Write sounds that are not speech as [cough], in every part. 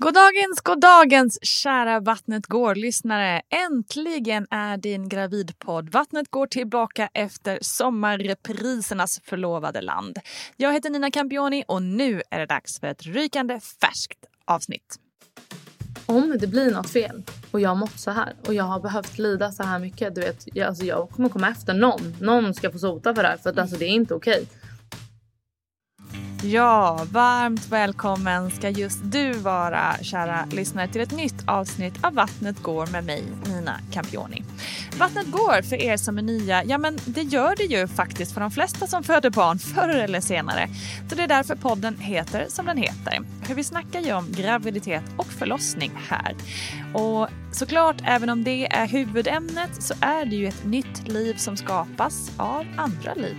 Goddagens, goddagens kära Vattnet går-lyssnare. Äntligen är din gravidpodd Vattnet går tillbaka efter sommarreprisernas förlovade land. Jag heter Nina Campioni och nu är det dags för ett rykande färskt avsnitt. Om det blir något fel och jag har mått så här och jag har behövt lida så här mycket. Du vet, jag, alltså jag kommer komma efter någon. Någon ska få sota för det här för att alltså det är inte okej. Ja, varmt välkommen ska just du vara, kära lyssnare, till ett nytt avsnitt av Vattnet går med mig, Nina Campioni. Vattnet går för er som är nya, ja men det gör det ju faktiskt för de flesta som föder barn förr eller senare. Så det är därför podden heter som den heter. För vi snackar ju om graviditet och förlossning här. Och såklart, även om det är huvudämnet så är det ju ett nytt liv som skapas av andra liv.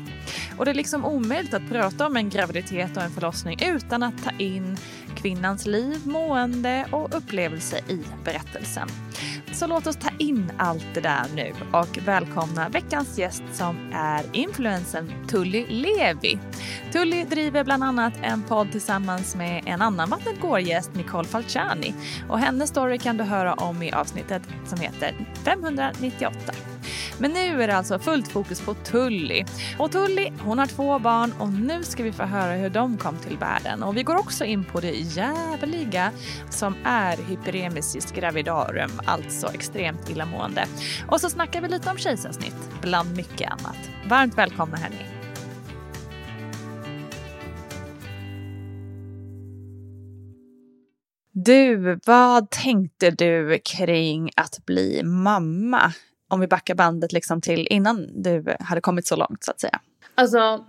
Och det är liksom omöjligt att prata om en graviditet och en förlossning utan att ta in kvinnans liv, mående och upplevelse i berättelsen. Så låt oss ta in allt det där nu och välkomna veckans gäst som är influensen Tully Levi. Tully driver bland annat en podd tillsammans med en annan Vattnet går-gäst, Nicole Falciani. Och hennes story kan du höra om i avsnittet som heter 598. Men nu är det alltså fullt fokus på Tully. Och Tully, hon har två barn och nu ska vi få höra hur de kom till världen. Och vi går också in på det jävliga som är hyperemesis gravidarum, alltså extremt illamående. Och så snackar vi lite om kejsarsnitt, bland mycket annat. Varmt välkomna hörni. Du, vad tänkte du kring att bli mamma? Om vi backar bandet liksom till innan du hade kommit så långt så att säga. Alltså,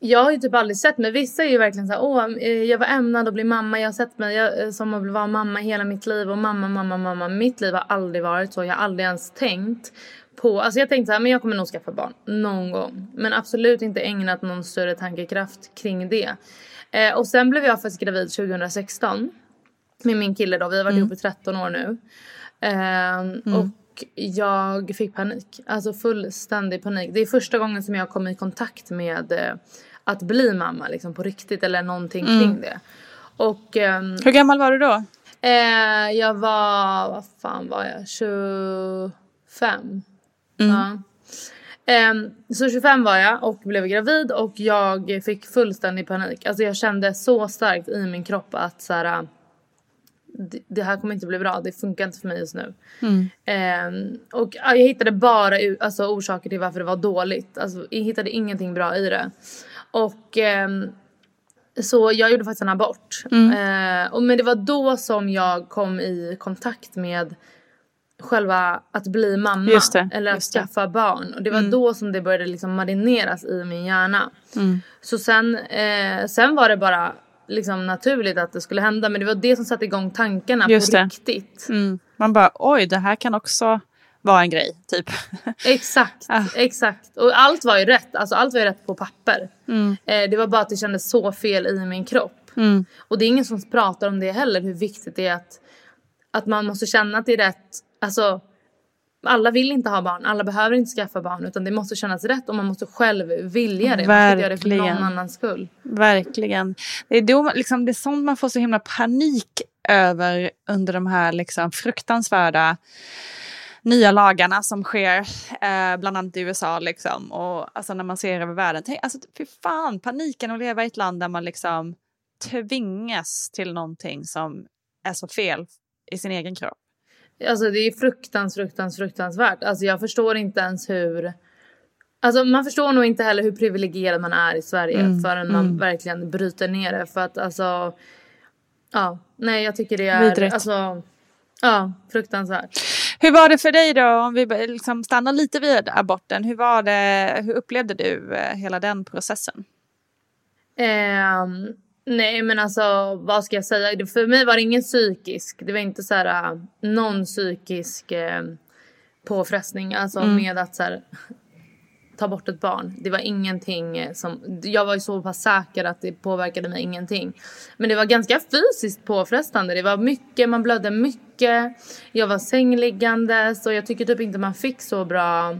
jag har ju typ aldrig sett mig. Vissa är ju verkligen så här, åh, eh, jag var ämnad att bli mamma. Jag har sett mig jag, eh, som att vara mamma hela mitt liv och mamma, mamma, mamma. Mitt liv har aldrig varit så. Jag har aldrig ens tänkt på, alltså jag tänkte så här, men jag kommer nog skaffa barn någon gång. Men absolut inte ägnat någon större tankekraft kring det. Eh, och sen blev jag faktiskt gravid 2016 med min kille då. Vi har varit mm. ihop i 13 år nu. Eh, mm. Och jag fick panik. Alltså fullständig panik. Det är första gången som jag kom i kontakt med eh, att bli mamma liksom på riktigt eller någonting kring det. Och ehm, Hur gammal var du då? eh, jag var, vad fan var jag, 25? Ja. Ehm, så 25 var jag och blev gravid och jag fick fullständig panik. Alltså jag kände så starkt i min kropp att så här, det, här kommer inte bli bra, det funkar inte för mig just nu. Ehm, och ja, jag hittade bara alltså, orsaker till varför det var dåligt. Alltså, jag hittade ingenting bra i det. Och ehm, så jag gjorde faktiskt en abort. Eh, och, men det var då som jag kom i kontakt med själva att bli mamma. Det, eller att just det. skaffa barn. Och det var då som det började liksom marineras i min hjärna. Så sen, eh, sen var det bara liksom naturligt att det skulle hända. Men det var det som satte igång tankarna Just på det. riktigt. Mm. Man bara oj, det här kan också vara en grej, typ. [laughs] Exakt, Ah. exakt. Och allt var ju rätt. Alltså allt var ju rätt på papper. Mm. Eh, det var bara att det kändes så fel i min kropp. Och det är ingen som pratar om det heller, hur viktigt det är att, att man måste känna att det är rätt. Alltså, alla vill inte ha barn, alla behöver inte skaffa barn utan det måste kännas rätt och man måste själv vilja det. Man ska göra det för Verkligen. någon annans skull. Verkligen. Det är, då, liksom, det är sånt man får så himla panik över under de här liksom, fruktansvärda nya lagarna som sker, eh, bland annat i USA. Liksom. Och, alltså, när man ser över världen. Tänk, alltså, fy fan, paniken att leva i ett land där man liksom tvingas till någonting som är så fel i sin egen kropp. Alltså det är fruktans, fruktans, fruktansvärt. Alltså jag förstår inte ens hur... Alltså man förstår nog inte heller hur privilegierad man är i Sverige Mm, förrän man verkligen bryter ner det. För att alltså... Ja, nej jag tycker det är... Vidrigt. Alltså, ja, fruktansvärt. Hur var det för dig då, om vi liksom stannar lite vid aborten? Hur, var det, hur upplevde du eh, hela den processen? Ehm, nej men alltså vad ska jag säga? För mig var det ingen psykisk. Det var inte så här äh, någon psykisk eh, påfrestning. Alltså med att så här, ta bort ett barn. Det var ingenting eh, som... Jag var ju så pass säker att det påverkade mig ingenting. Men det var ganska fysiskt påfrestande. Det var mycket, man blödde mycket. Jag var sängliggandes och jag tycker typ inte man fick så bra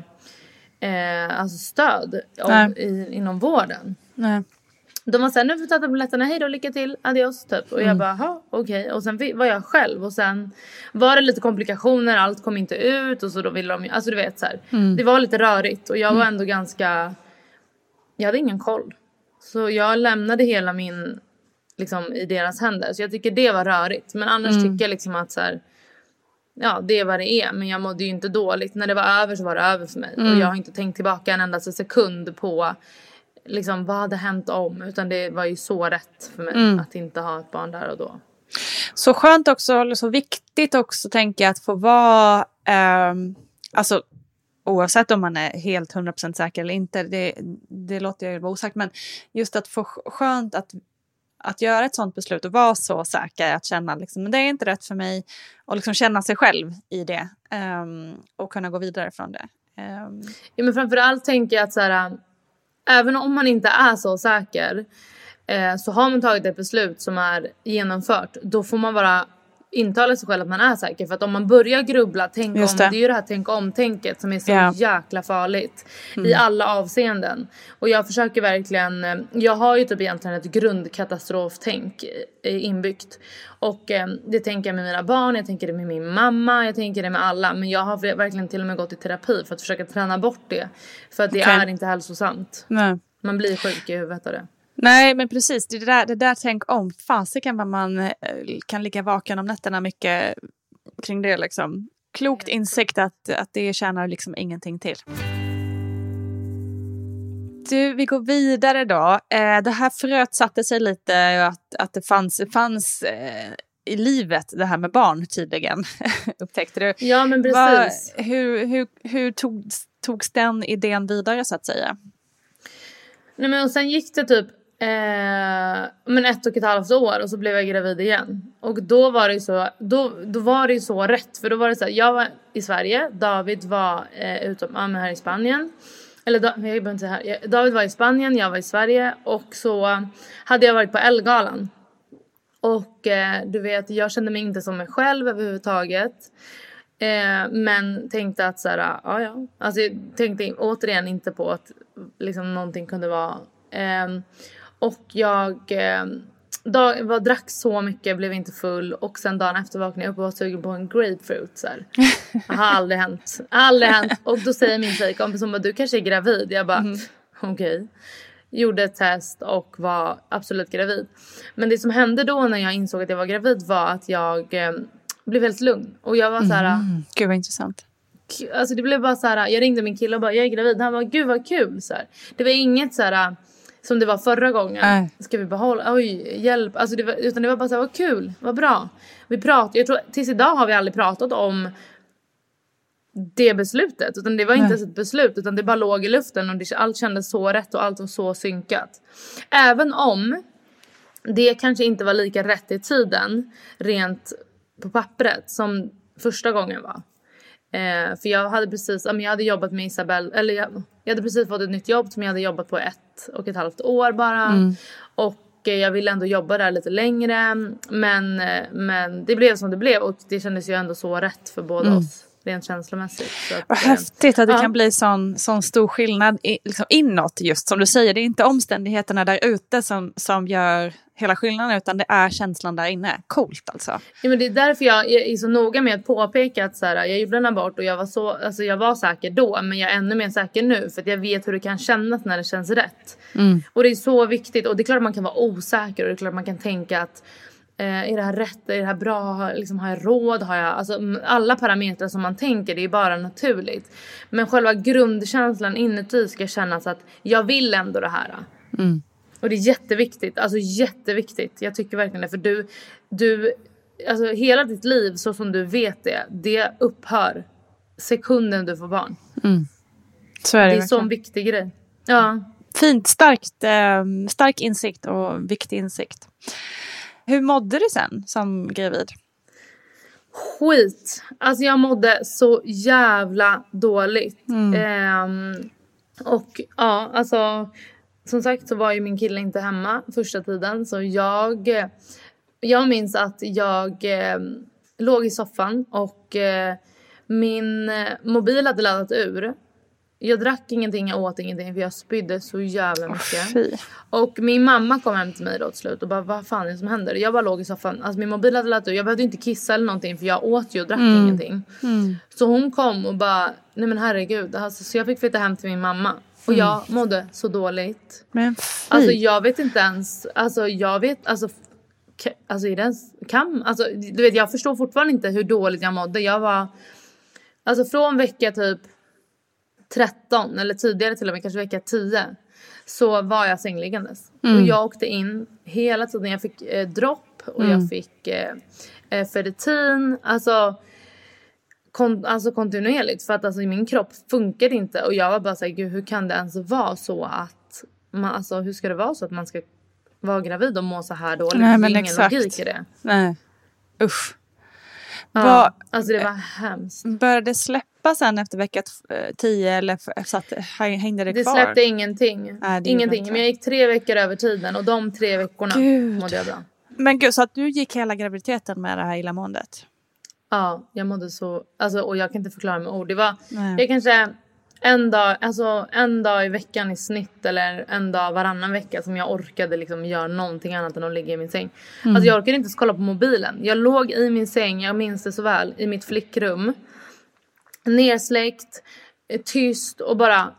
eh, alltså stöd om, i, inom vården. Nej. De var såhär, nu får du ta tabletterna, hej då, lycka till, adios typ. Och jag bara, jaha, okej. Och sen var jag själv och sen var det lite komplikationer, allt kom inte ut och så då ville de ju- alltså du vet så här. Det var lite rörigt och jag var ändå ganska, jag hade ingen koll. Så jag lämnade hela min, liksom i deras händer. Så jag tycker det var rörigt. Men annars tycker jag liksom att så här, ja det är vad det är. Men jag mådde ju inte dåligt. När det var över så var det över för mig. Och jag har inte tänkt tillbaka en enda sekund på liksom vad hade hänt om. Utan det var ju så rätt för mig att inte ha ett barn där och då. Så skönt också, eller så viktigt också tänker jag att få vara, ehm, alltså oavsett om man är helt 100% säker eller inte, det, det låter jag ju vara osagt, men just att få sk- skönt att, att göra ett sånt beslut och vara så säker, att känna liksom, men det är inte rätt för mig och liksom känna sig själv i det ehm, och kunna gå vidare från det. Ehm, Ja, men framförallt tänker jag att så här, även om man inte är så säker eh, så har man tagit ett beslut som är genomfört. Då får man vara intala sig själv att man är säker. För att om man börjar grubbla, tänk om, det. det. är ju det här tänk om-tänket som är så Ja. jäkla farligt i alla avseenden. Och jag försöker verkligen, eh, jag har ju typ egentligen ett grundkatastroftänk eh, inbyggt. Och eh, det tänker jag med mina barn, jag tänker det med min mamma, jag tänker det med alla. Men jag har verkligen till och med gått i terapi för att försöka träna bort det. För att det Okej. är inte hälsosamt. nej. Man blir sjuk i huvudet av det. Nej, men precis. Det där, det där tänk om. Fasiken vad man eh, kan ligga vaken om nätterna mycket kring det. Liksom. Klokt insikt att, att det tjänar liksom ingenting till. Du, vi går vidare då. Eh, det här fröet satte sig lite att, att det fanns, fanns eh, i livet det här med barn tydligen. [laughs] Upptäckte du? Ja men precis. hur hur, hur togs, togs den idén vidare så att säga? Nej men och sen gick det typ eh, men ett och ett halvt år och så blev jag gravid igen. Och då var det ju så, då, då var det ju så rätt. För då var det så här, jag var i Sverige, David var eh, utom, ja, här i Spanien. Eller jag behöver inte säga här. David var i Spanien, jag var i Sverige och så hade jag varit på Elgalan. Och eh, du vet, jag kände mig inte som mig själv överhuvudtaget. Eh, men tänkte att så här, ja ja. Alltså jag tänkte återigen inte på att liksom någonting kunde vara. Eh, och jag eh, dag, var, drack så mycket, blev inte full och sen dagen efter vaknade jag upp och var sugen på en grapefruit. Så här. Det har aldrig hänt. Aldrig hänt. Och då säger min tjejkompis hon bara du kanske är gravid. Jag bara mm. okej. Okay. Gjorde ett test och var absolut gravid. Men det som hände då när jag insåg att jag var gravid var att jag eh, blev helt lugn. Och jag var så här... Mm. Gud vad intressant. Alltså det blev bara så här, jag ringde min kille och bara jag är gravid. Han bara gud vad kul. Så här. Det var inget så här som det var förra gången. Äh. Ska vi behålla, oj hjälp. Alltså det var, utan det var bara så här, vad kul, vad bra. Vi pratade, jag tror tills idag har vi aldrig pratat om det beslutet. Utan det var inte ens ett beslut utan det bara låg i luften och det, allt kändes så rätt och allt var så synkat. Även om det kanske inte var lika rätt i tiden rent på pappret som första gången var. Eh, för jag hade precis, jag hade jobbat med Isabelle, eller jag, jag, hade precis fått ett nytt jobb som jag hade jobbat på ett och ett halvt år bara. Mm. Och eh, jag ville ändå jobba där lite längre. Men, eh, men det blev som det blev och det kändes ju ändå så rätt för båda mm. oss rent känslomässigt. Så att, Vad häftigt att det ja. kan bli sån, sån stor skillnad i, liksom inåt just som du säger. Det är inte omständigheterna där ute som, som gör hela skillnaden utan det är känslan där inne. Coolt alltså. Ja, men det är därför jag är så noga med att påpeka att så här, jag gjorde en abort och jag var, så, alltså jag var säker då men jag är ännu mer säker nu för att jag vet hur det kan kännas när det känns rätt. Mm. Och det är så viktigt och det är klart att man kan vara osäker och det är klart att man kan tänka att Eh, är det här rätt? Är det här bra? Liksom, har jag råd? Har jag... Alltså, alla parametrar som man tänker, det är bara naturligt. Men själva grundkänslan inuti ska kännas att jag vill ändå det här. Mm. Och det är jätteviktigt. Alltså jätteviktigt. Jag tycker verkligen det. För du, du, alltså hela ditt liv så som du vet det, det upphör sekunden du får barn. Mm. Så är det Det är en sån viktig grej. Ja. Fint, starkt, eh, stark insikt och viktig insikt. Hur mådde du sen som gravid? Skit. Alltså jag mådde så jävla dåligt. Mm. Eh, och ja, alltså som sagt så var ju min kille inte hemma första tiden så jag, jag minns att jag eh, låg i soffan och eh, min mobil hade laddat ur jag drack ingenting, jag åt ingenting för jag spydde så jävla mycket. Oh, och min mamma kom hem till mig då till slut och bara vad fan är det som händer? Jag bara låg i soffan, alltså min mobil hade laddat ur. Jag behövde inte kissa eller någonting för jag åt ju och drack mm. ingenting. Mm. Så hon kom och bara nej men herregud. Alltså, så jag fick flytta hem till min mamma. Och mm. jag mådde så dåligt. Men fy. Alltså jag vet inte ens, alltså jag vet, alltså Alltså är det ens kam? Alltså du vet jag förstår fortfarande inte hur dåligt jag mådde. Jag var Alltså från vecka typ 13 eller tidigare till och med kanske vecka 10 så var jag sängliggandes. Mm. Och jag åkte in hela tiden. Jag fick eh, dropp och mm. jag fick eh, eh, Ferritin. Alltså, kon alltså kontinuerligt. För att alltså, min kropp funkade inte. Och jag var bara såhär, gud hur kan det ens vara så att man, alltså hur ska det vara så att man ska vara gravid och må så här dåligt? Nej, men det är ingen exakt. logik i det. Nej. Usch. Ja, var, alltså det var hemskt. Började släppa sen efter vecka 10 eller satt, hängde det, det kvar? Det släppte ingenting. Nej, ingenting. Men jag gick tre veckor över tiden och de tre veckorna gud. mådde jag bra. Men gud, så att du gick hela graviditeten med det här illamåendet? Ja, jag mådde så, alltså, och jag kan inte förklara med ord. Det var, Nej. jag kanske en dag, alltså en dag i veckan i snitt eller en dag varannan vecka som jag orkade liksom göra någonting annat än att ligga i min säng. Mm. Alltså jag orkade inte ens kolla på mobilen. Jag låg i min säng, jag minns det så väl, i mitt flickrum. Nersläckt, eh, tyst och bara...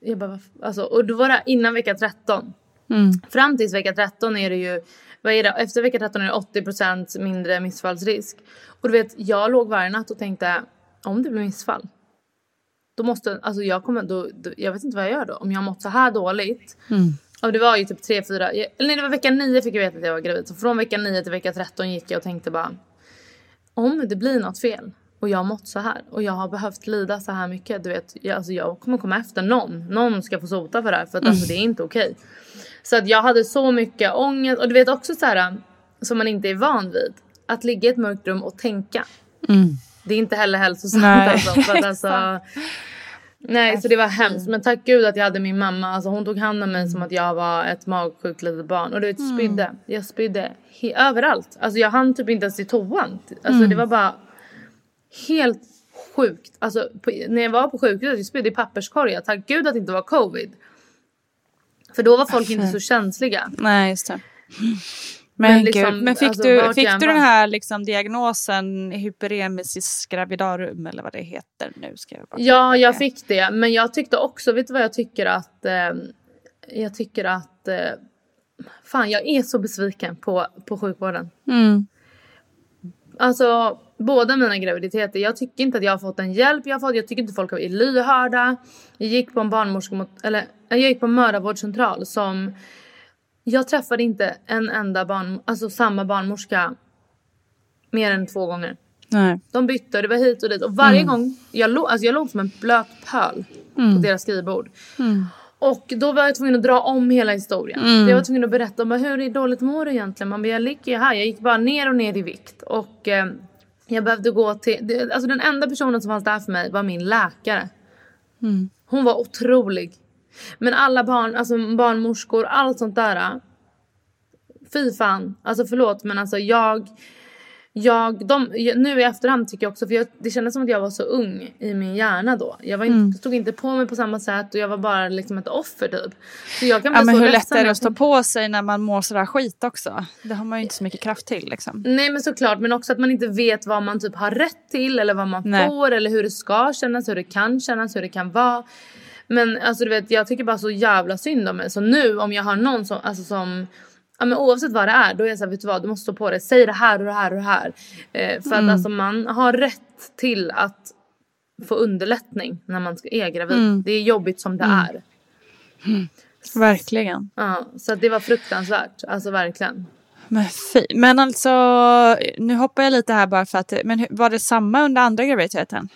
Jag bara alltså, och då var det innan vecka 13. Mm. Fram tills vecka 13 är det ju... Vad är det? Efter vecka 13 är det 80% mindre missfallsrisk. Och du vet, jag låg varje natt och tänkte om det blir missfall då måste, alltså jag kommer, då, då, jag vet inte vad jag gör då. Om jag har mått så här dåligt. Mm. Och det var ju typ tre, fyra, eller nej det var vecka nio fick jag veta att jag var gravid. Så från vecka nio till vecka 13 gick jag och tänkte bara. Om det blir något fel och jag har mått så här och jag har behövt lida så här mycket. Du vet, jag, alltså jag kommer komma efter någon. Någon ska få sota för det här för att mm. alltså, det är inte okej. Så att jag hade så mycket ångest och du vet också så här som man inte är van vid. Att ligga i ett mörkt rum och tänka. Mm. Det är inte heller hälsosamt Nej. alltså. För att [laughs] alltså Nej, så det var hemskt. Men tack gud att jag hade min mamma. Alltså hon tog hand om mig som att jag var ett magsjukt litet barn. Och du vet, spydde. Mm. Jag spydde överallt. Alltså jag hann typ inte ens till toan. Alltså mm. det var bara... Helt sjukt. Alltså, på, när jag var på sjukhuset jag spydde i papperskorgar. Tack gud att det inte var covid. För då var folk inte så känsliga. Nej, just det. Men, men, liksom, gud, men fick alltså, du, fick du den här liksom, diagnosen hyperemesis gravidarum eller vad det heter nu? Ska jag bara ja, jag det. fick det. Men jag tyckte också, vet du vad jag tycker att... Eh, jag tycker att... Eh, fan, jag är så besviken på, på sjukvården. Mm. Alltså, båda mina graviditeter. Jag tycker inte att jag har fått den hjälp jag fått. Jag tycker inte folk är lyhörda. Jag gick på en barnmorska mot, eller jag gick på en mödravårdscentral som jag träffade inte en enda barn, alltså samma barnmorska mer än två gånger. Nej. De bytte och det var hit och dit. Och varje mm. gång, jag, låg, alltså jag låg som en blöt pöl mm. på deras skrivbord. Mm. Och då var jag tvungen att dra om hela historien. Mm. Jag var tvungen att berätta om hur dåligt mår du egentligen? Man bara, jag ligger här. Jag gick bara ner och ner i vikt. Och eh, jag behövde gå till... Alltså den enda personen som fanns där för mig var min läkare. Mm. Hon var otrolig. Men alla barn, alltså barnmorskor, allt sånt där. Fy fan. Alltså förlåt men alltså jag jag, de, nu i efterhand tycker jag också, för jag, det kändes som att jag var så ung i min hjärna då. Jag var inte, mm. stod inte på mig på samma sätt och jag var bara liksom ett offer typ. Så jag kan bli ja, men så hur lätt är det att stå på sig när man mår sådär skit också? Det har man ju inte så mycket kraft till liksom. Nej men såklart, men också att man inte vet vad man typ har rätt till eller vad man Nej. får eller hur det ska kännas, hur det kan kännas, hur det kan vara. Men alltså du vet, jag tycker bara så jävla synd om mig. Så nu om jag har någon som, alltså som Ja, men oavsett vad det är, då är jag såhär, vet du vad, du måste stå på det. Säg det här och det här och det här. Eh, för mm. att alltså man har rätt till att få underlättning när man är gravid. Mm. Det är jobbigt som det mm. är. Mm. Verkligen. Ja, så det var fruktansvärt. Alltså verkligen. Men, fy. men alltså, nu hoppar jag lite här bara för att, men var det samma under andra graviditeten?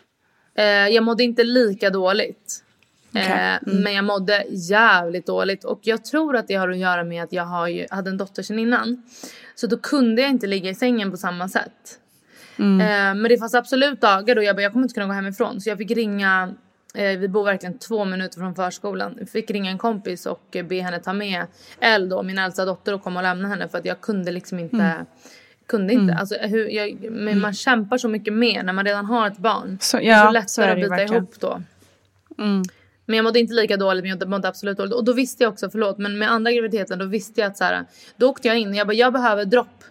Eh, jag mådde inte lika dåligt. Okay. Eh, mm. Men jag mådde jävligt dåligt och jag tror att det har att göra med att jag har ju, hade en dotter sedan innan. Så då kunde jag inte ligga i sängen på samma sätt. Mm. Eh, men det fanns absolut dagar då jag bara, jag kommer inte kunna gå hemifrån. Så jag fick ringa, eh, vi bor verkligen två minuter från förskolan. Jag fick ringa en kompis och be henne ta med Elle då, min äldsta dotter och komma och lämna henne för att jag kunde liksom inte mm kunde inte. Mm. Alltså, hur, jag, men man mm. kämpar så mycket mer när man redan har ett barn. Så, ja, det är så lättare så är att bita verkligen. ihop då. Mm. Men jag mådde inte lika dåligt, men jag mådde absolut dåligt. Och då visste jag också, förlåt, men med andra graviditeten då visste jag att så här, då åkte jag in och jag bara, jag behöver dropp.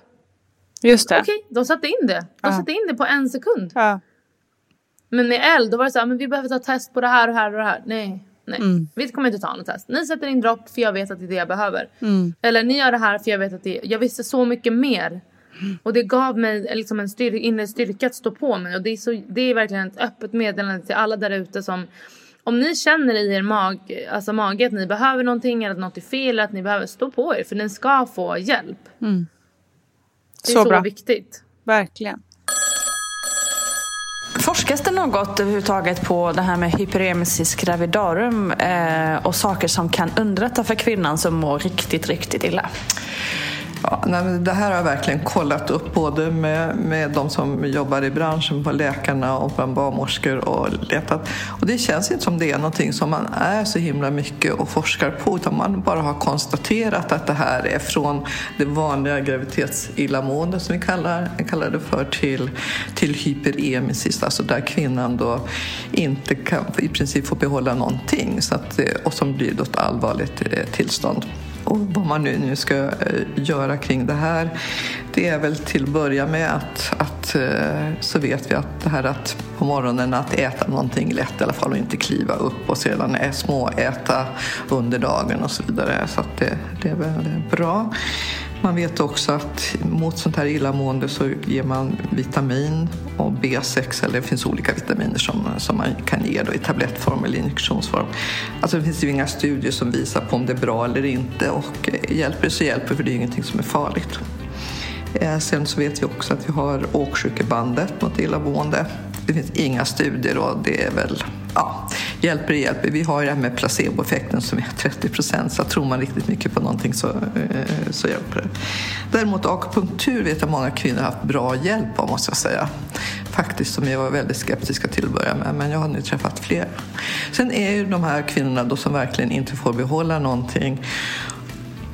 Just det. Okej, de satte in det. De ja. satte in det på en sekund. Ja. Men med eld, då var det så här, men vi behöver ta test på det här och här och det här. Nej, nej. Mm. Vi kommer inte ta något test. Ni sätter in dropp för jag vet att det är det jag behöver. Mm. Eller ni gör det här för jag vet att det är, jag visste så mycket mer. Och det gav mig liksom en styr, inre styrka att stå på mig. Och det är, så, det är verkligen ett öppet meddelande till alla där ute som om ni känner i er mag, alltså mage att ni behöver någonting eller att något är fel att ni behöver stå på er för ni ska få hjälp. Mm. Det är så, så viktigt. Verkligen. Forskas det något överhuvudtaget på det här med hyperemesis gravidarum eh, och saker som kan underlätta för kvinnan som mår riktigt, riktigt illa? Ja, nej, det här har jag verkligen kollat upp både med, med de som jobbar i branschen, på läkarna och bland barnmorskor och letat. Och det känns inte som det är någonting som man är så himla mycket och forskar på utan man bara har konstaterat att det här är från det vanliga graviditetsillamående som vi kallar, kallar det för till, till hyperemesis, alltså där kvinnan då inte kan i princip få behålla någonting så att, och som blir då ett allvarligt eh, tillstånd. Och vad man nu, nu ska eh, göra kring det här, det är väl till att börja med att, att eh, så vet vi att det här att på morgonen att äta någonting lätt i alla fall och inte kliva upp och sedan småäta under dagen och så vidare. Så att det, det är väl bra. Man vet också att mot sånt här illamående så ger man vitamin och B6 eller det finns olika vitaminer som, som man kan ge då i tablettform eller injektionsform. Alltså det finns ju inga studier som visar på om det är bra eller inte och eh, hjälper det så hjälper för det är ingenting som är farligt. Eh, sen så vet vi också att vi har åksjukebandet mot illamående. Det finns inga studier och det är väl ja, hjälper hjälper. Vi har ju det här med placeboeffekten som är 30 procent så tror man riktigt mycket på någonting så, eh, så hjälper det. Däremot akupunktur vet jag många kvinnor har haft bra hjälp av måste jag säga. Faktiskt som jag var väldigt skeptiska till att börja med men jag har nu träffat fler. Sen är ju de här kvinnorna då som verkligen inte får behålla någonting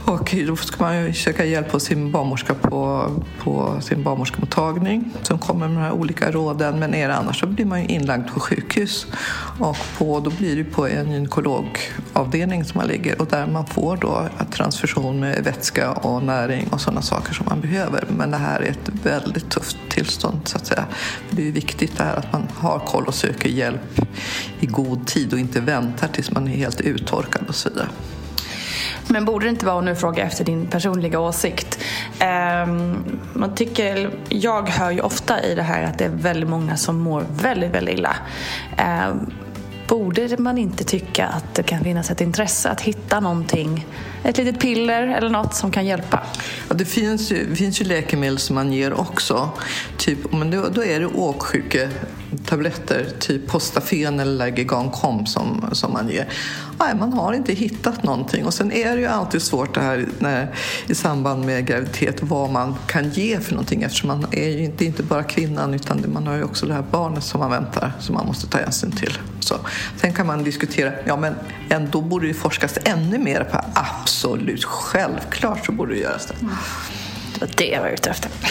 och då ska man ju söka hjälp hos sin barnmorska på, på sin barnmorskemottagning som kommer med de här olika råden. Men är det annars så blir man ju inlagd på sjukhus. Och på, då blir det på en gynekologavdelning som man ligger och där man får då transfusion med vätska och näring och sådana saker som man behöver. Men det här är ett väldigt tufft tillstånd så att säga. Det är viktigt det här att man har koll och söker hjälp i god tid och inte väntar tills man är helt uttorkad och så vidare. Men borde det inte vara, och nu frågar jag efter din personliga åsikt. Eh, man tycker, jag hör ju ofta i det här att det är väldigt många som mår väldigt, väldigt illa. Eh, borde man inte tycka att det kan finnas ett intresse att hitta någonting, ett litet piller eller något som kan hjälpa? Ja, det finns ju, finns ju läkemedel som man ger också. Typ, men då, då är det åksjuketabletter, typ Postafen eller Lagegancom som, som man ger. Nej, man har inte hittat någonting. Och sen är det ju alltid svårt det här när, i samband med graviditet vad man kan ge för någonting eftersom man är ju inte, inte bara kvinnan utan man har ju också det här barnet som man väntar som man måste ta hänsyn till. Så. Sen kan man diskutera, ja men ändå borde det forskas ännu mer på absolut, självklart så borde det göras det. Mm. Det var det jag var ute efter. [laughs]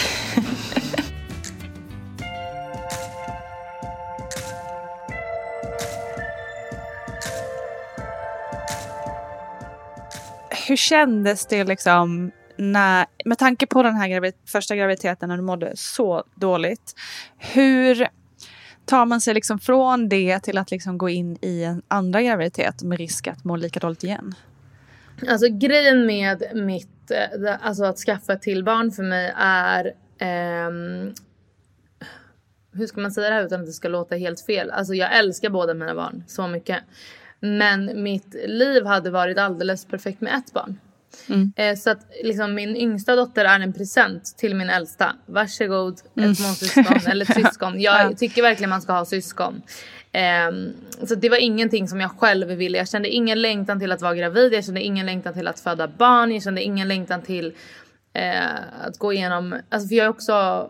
hur kändes det liksom när, med tanke på den här gravid, första graviditeten när du mådde så dåligt. Hur tar man sig liksom från det till att liksom gå in i en andra graviditet med risk att må lika dåligt igen? Alltså grejen med mitt, eh, alltså att skaffa ett till barn för mig är um, hur ska man säga det här utan att det ska låta helt fel? Alltså jag älskar båda mina barn så mycket. Men mitt liv hade varit alldeles perfekt med ett barn. Mm. Eh, så att liksom, min yngsta dotter är en present till min äldsta. Varsågod, mm. ett småsyskon eller ett [laughs] syskon. Jag ja. tycker verkligen man ska ha syskon. Um, så det var ingenting som jag själv ville. Jag kände ingen längtan till att vara gravid. Jag kände ingen längtan till att föda barn. Jag kände ingen längtan till uh, att gå igenom... Alltså för jag är också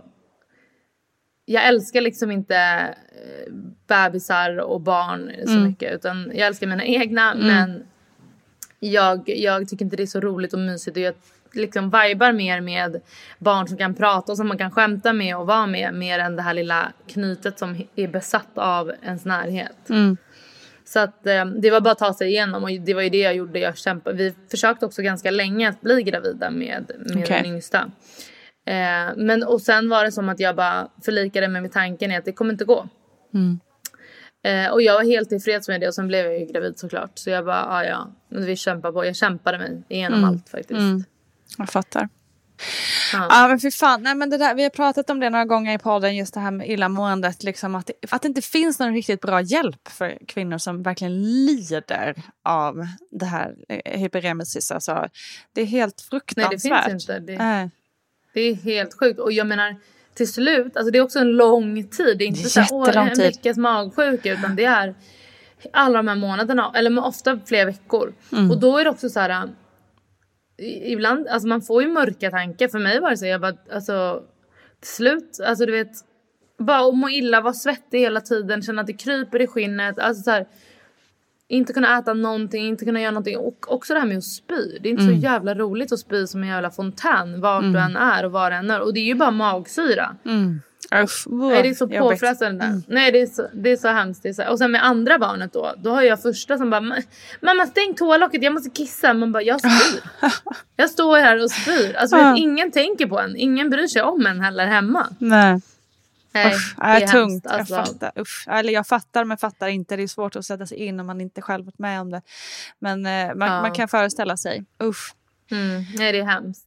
jag älskar liksom inte eh, bebisar och barn så mm. mycket utan jag älskar mina egna mm. men jag, jag tycker inte det är så roligt och mysigt och jag liksom vibar mer med barn som kan prata och som man kan skämta med och vara med mer än det här lilla knytet som är besatt av ens närhet. Mm. Så att eh, det var bara att ta sig igenom och det var ju det jag gjorde. Jag kämpade. Vi försökte också ganska länge att bli gravida med, med okay. den yngsta. Eh, men och sen var det som att jag bara förlikade mig med tanken att det kommer inte gå. Mm. Eh, och jag var helt tillfreds med det och sen blev jag ju gravid såklart. Så jag bara, ah, ja ja, vi kämpar på. Jag kämpade mig igenom mm. allt faktiskt. Mm. Jag fattar. Ja. ja men fy fan, Nej, men det där, vi har pratat om det några gånger i podden just det här med illamåendet. Liksom att, det, att det inte finns någon riktigt bra hjälp för kvinnor som verkligen lider av det här eh, hyperemesis. Alltså, det är helt fruktansvärt. Nej det finns inte. Det... Äh. Det är helt sjukt. Och jag menar till slut, alltså det är också en lång tid. Det är inte det är så här, en veckas magsjuka utan det är alla de här månaderna, eller ofta flera veckor. Mm. Och då är det också så här, ibland, alltså man får ju mörka tankar. För mig var det så, jag bara, alltså till slut, alltså du vet, bara må illa, vara svettig hela tiden, känna att det kryper i skinnet. Alltså så här, inte kunna äta någonting, inte kunna göra någonting. Och också det här med att spy. Det är inte mm. så jävla roligt att spy som en jävla fontän vart mm. du än är och var du än är. Och det är ju bara magsyra. Mm. Usch, Nej det är så påfrestande. Mm. Nej det är så, det är så hemskt. Är så, och sen med andra barnet då. Då har jag första som bara Mamma stäng toalocket jag måste kissa. Man bara jag spyr. [laughs] jag står här och spyr. Alltså vet, ingen tänker på en. Ingen bryr sig om en heller hemma. Nej. Nej, Usch, det är, är tungt. Alltså. Jag, fattar. Usch. Eller jag fattar men fattar inte. Det är svårt att sätta sig in om man inte själv varit med om det. Men eh, man, ja. man, kan föreställa sig. Usch. Mm. Nej, det är hemskt.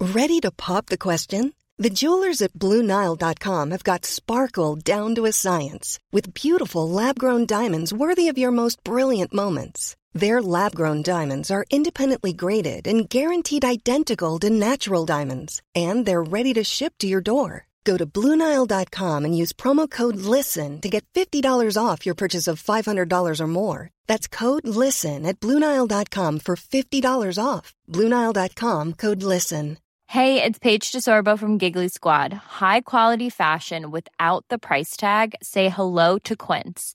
Ready to pop the question? The jewelers at BlueNile.com have got sparkle down to a science with beautiful lab-grown diamonds worthy of your most brilliant moments. Their lab grown diamonds are independently graded and guaranteed identical to natural diamonds, and they're ready to ship to your door. Go to Bluenile.com and use promo code LISTEN to get $50 off your purchase of $500 or more. That's code LISTEN at Bluenile.com for $50 off. Bluenile.com code LISTEN. Hey, it's Paige DeSorbo from Giggly Squad. High quality fashion without the price tag. Say hello to Quince.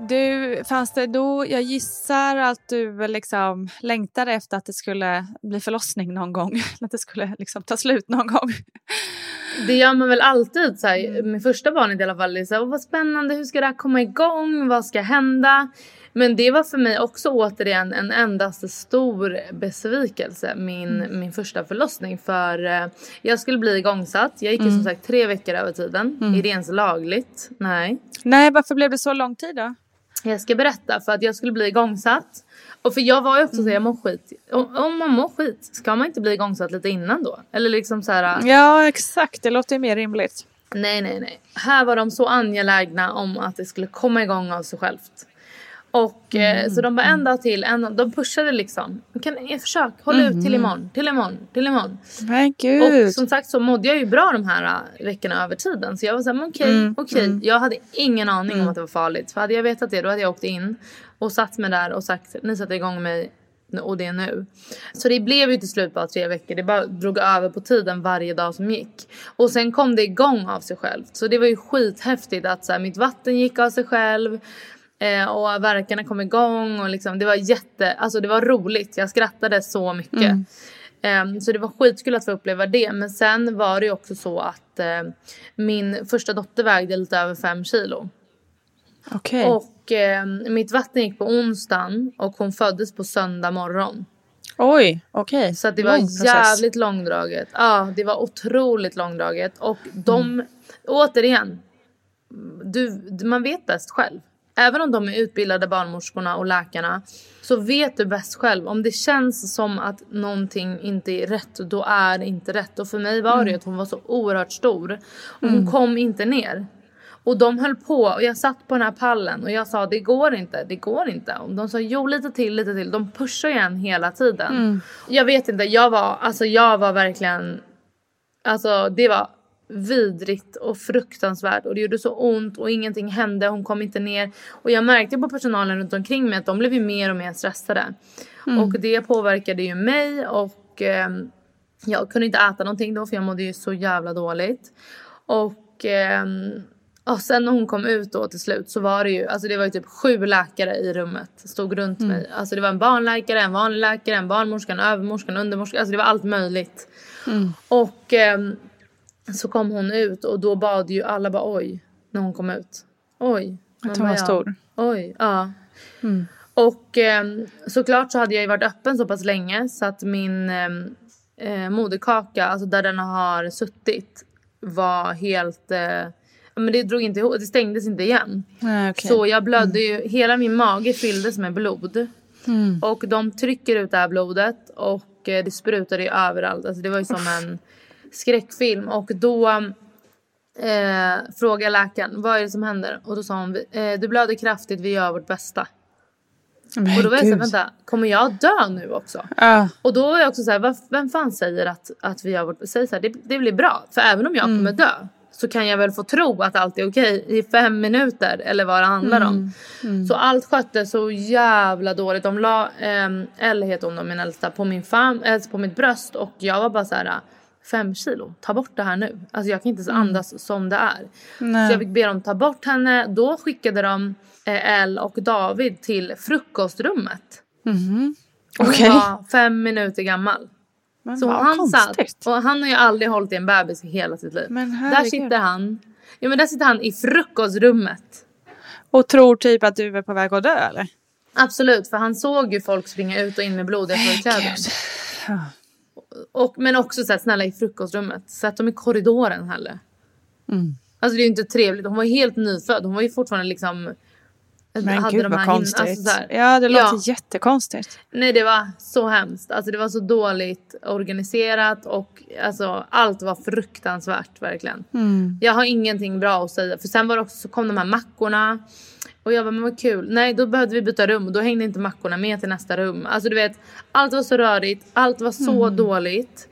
Du, fanns det då, jag gissar att du liksom längtade efter att det skulle bli förlossning någon gång, [laughs] att det skulle liksom ta slut någon gång. Det gör man väl alltid. Så här, med första barnet i alla fall. Så här, vad spännande, hur ska det här komma igång? Vad ska hända? Men det var för mig också återigen en endaste stor besvikelse. Min, mm. min första förlossning. För eh, jag skulle bli igångsatt. Jag gick mm. som sagt tre veckor över tiden. Mm. Är det ens lagligt? Nej. Nej, varför blev det så lång tid då? Jag ska berätta. För att jag skulle bli igångsatt. Och för jag var ju också så jag mår skit. Om, om man mår skit, ska man inte bli igångsatt lite innan då? Eller liksom så här. Ja exakt, det låter ju mer rimligt. Nej nej nej. Här var de så angelägna om att det skulle komma igång av sig självt. Och eh, mm. så de bara en dag till, en, de pushade liksom. Kan, försök, håll mm. ut till imorgon, till imorgon, till imorgon. Men gud. Och som sagt så mådde jag ju bra de här uh, veckorna över tiden. Så jag var såhär, okej, okay, mm. okej. Okay. Mm. Jag hade ingen aning om mm. att det var farligt. För hade jag vetat det då hade jag åkt in och satt mig där och sagt, ni sätter igång mig och det är nu. Så det blev ju till slut bara tre veckor. Det bara drog över på tiden varje dag som gick. Och sen kom det igång av sig självt. Så det var ju skithäftigt att så här, mitt vatten gick av sig själv. Eh, och verkarna kom igång och liksom, det var jätte, alltså det var roligt. Jag skrattade så mycket. Mm. Eh, så det var skitkul att få uppleva det. Men sen var det också så att eh, min första dotter vägde lite över fem kilo. Okay. Och eh, mitt vatten gick på onsdagen och hon föddes på söndag morgon. Oj, okej. Okay. Så det var Lång jävligt långdraget. Ja, det var otroligt långdraget. Och de, mm. återigen, du, man vet bäst själv. Även om de är utbildade barnmorskorna och läkarna så vet du bäst själv. Om det känns som att någonting inte är rätt, då är det inte rätt. Och för mig var det mm. att hon var så oerhört stor. Och hon mm. kom inte ner. Och de höll på och jag satt på den här pallen och jag sa det går inte, det går inte. Och de sa jo lite till, lite till. De pushar igen hela tiden. Mm. Jag vet inte, jag var, alltså jag var verkligen, alltså det var vidrigt och fruktansvärt och det gjorde så ont och ingenting hände. Hon kom inte ner och jag märkte på personalen runt omkring mig att de blev ju mer och mer stressade. Mm. Och det påverkade ju mig och eh, jag kunde inte äta någonting då för jag mådde ju så jävla dåligt. Och eh, och sen när hon kom ut då till slut så var det ju, alltså det var ju typ sju läkare i rummet. Stod runt mm. mig. Alltså det var en barnläkare, en vanlig läkare, en barnmorska, en övermorska, en undermorska. Alltså det var allt möjligt. Mm. Och eh, så kom hon ut och då bad ju alla bara oj när hon kom ut. Oj. Att hon var stor? Oj, ja. Mm. Och eh, såklart så hade jag ju varit öppen så pass länge så att min ehm, eh, moderkaka, alltså där den har suttit, var helt eh, men det drog inte det stängdes inte igen. Ah, okay. Så jag blödde ju, hela min mage fylldes med blod. Mm. Och de trycker ut det här blodet och eh, det sprutade ju överallt. Alltså det var ju som en skräckfilm. Och då eh, frågade läkaren vad är det som händer? Och då sa hon eh, du blöder kraftigt, vi gör vårt bästa. Men och då var jag såhär, vänta, kommer jag dö nu också? Ja. Och då var jag också såhär, vem fan säger att, att vi gör vårt Säg såhär, det, det blir bra. För även om jag Mm. kommer dö så kan jag väl få tro att allt är okej i fem minuter eller vad det handlar om. Mm. Så allt sköttes så jävla dåligt. De la, ehm, Elle heter hon då, min äldsta, på min fam, äh, på mitt bröst och jag var bara så här. Fem kilo, ta bort det här nu. Alltså jag kan inte ens andas som det är. Nej. Så jag fick be dem ta bort henne. Då skickade de eh, Elle och David till frukostrummet. Och hon Okej. var fem minuter gammal. Men Så han konstigt. satt, och han har ju aldrig hållit i en bebis i hela sitt liv. Men där sitter han. Ja men där sitter han i frukostrummet. Och tror typ att du är på väg att dö eller? Absolut, för han såg ju folk springa ut och in med blodiga förkläden. Och, men också så här, snälla i frukostrummet. Sätt dem i korridoren heller. Mm. Alltså det är ju inte trevligt. Hon var helt nyfödd. Hon var ju fortfarande liksom... Men hade gud de vad konstigt. alltså så här- ja det låter Ja. jättekonstigt. Nej det var så hemskt. Alltså det var så dåligt organiserat och alltså allt var fruktansvärt verkligen. Mm. Jag har ingenting bra att säga för sen var det också så kom de här mackorna och jag bara men vad kul. Nej då behövde vi byta rum och då hängde inte mackorna med till nästa rum. Alltså du vet allt var så rörigt, allt var så Mm. dåligt.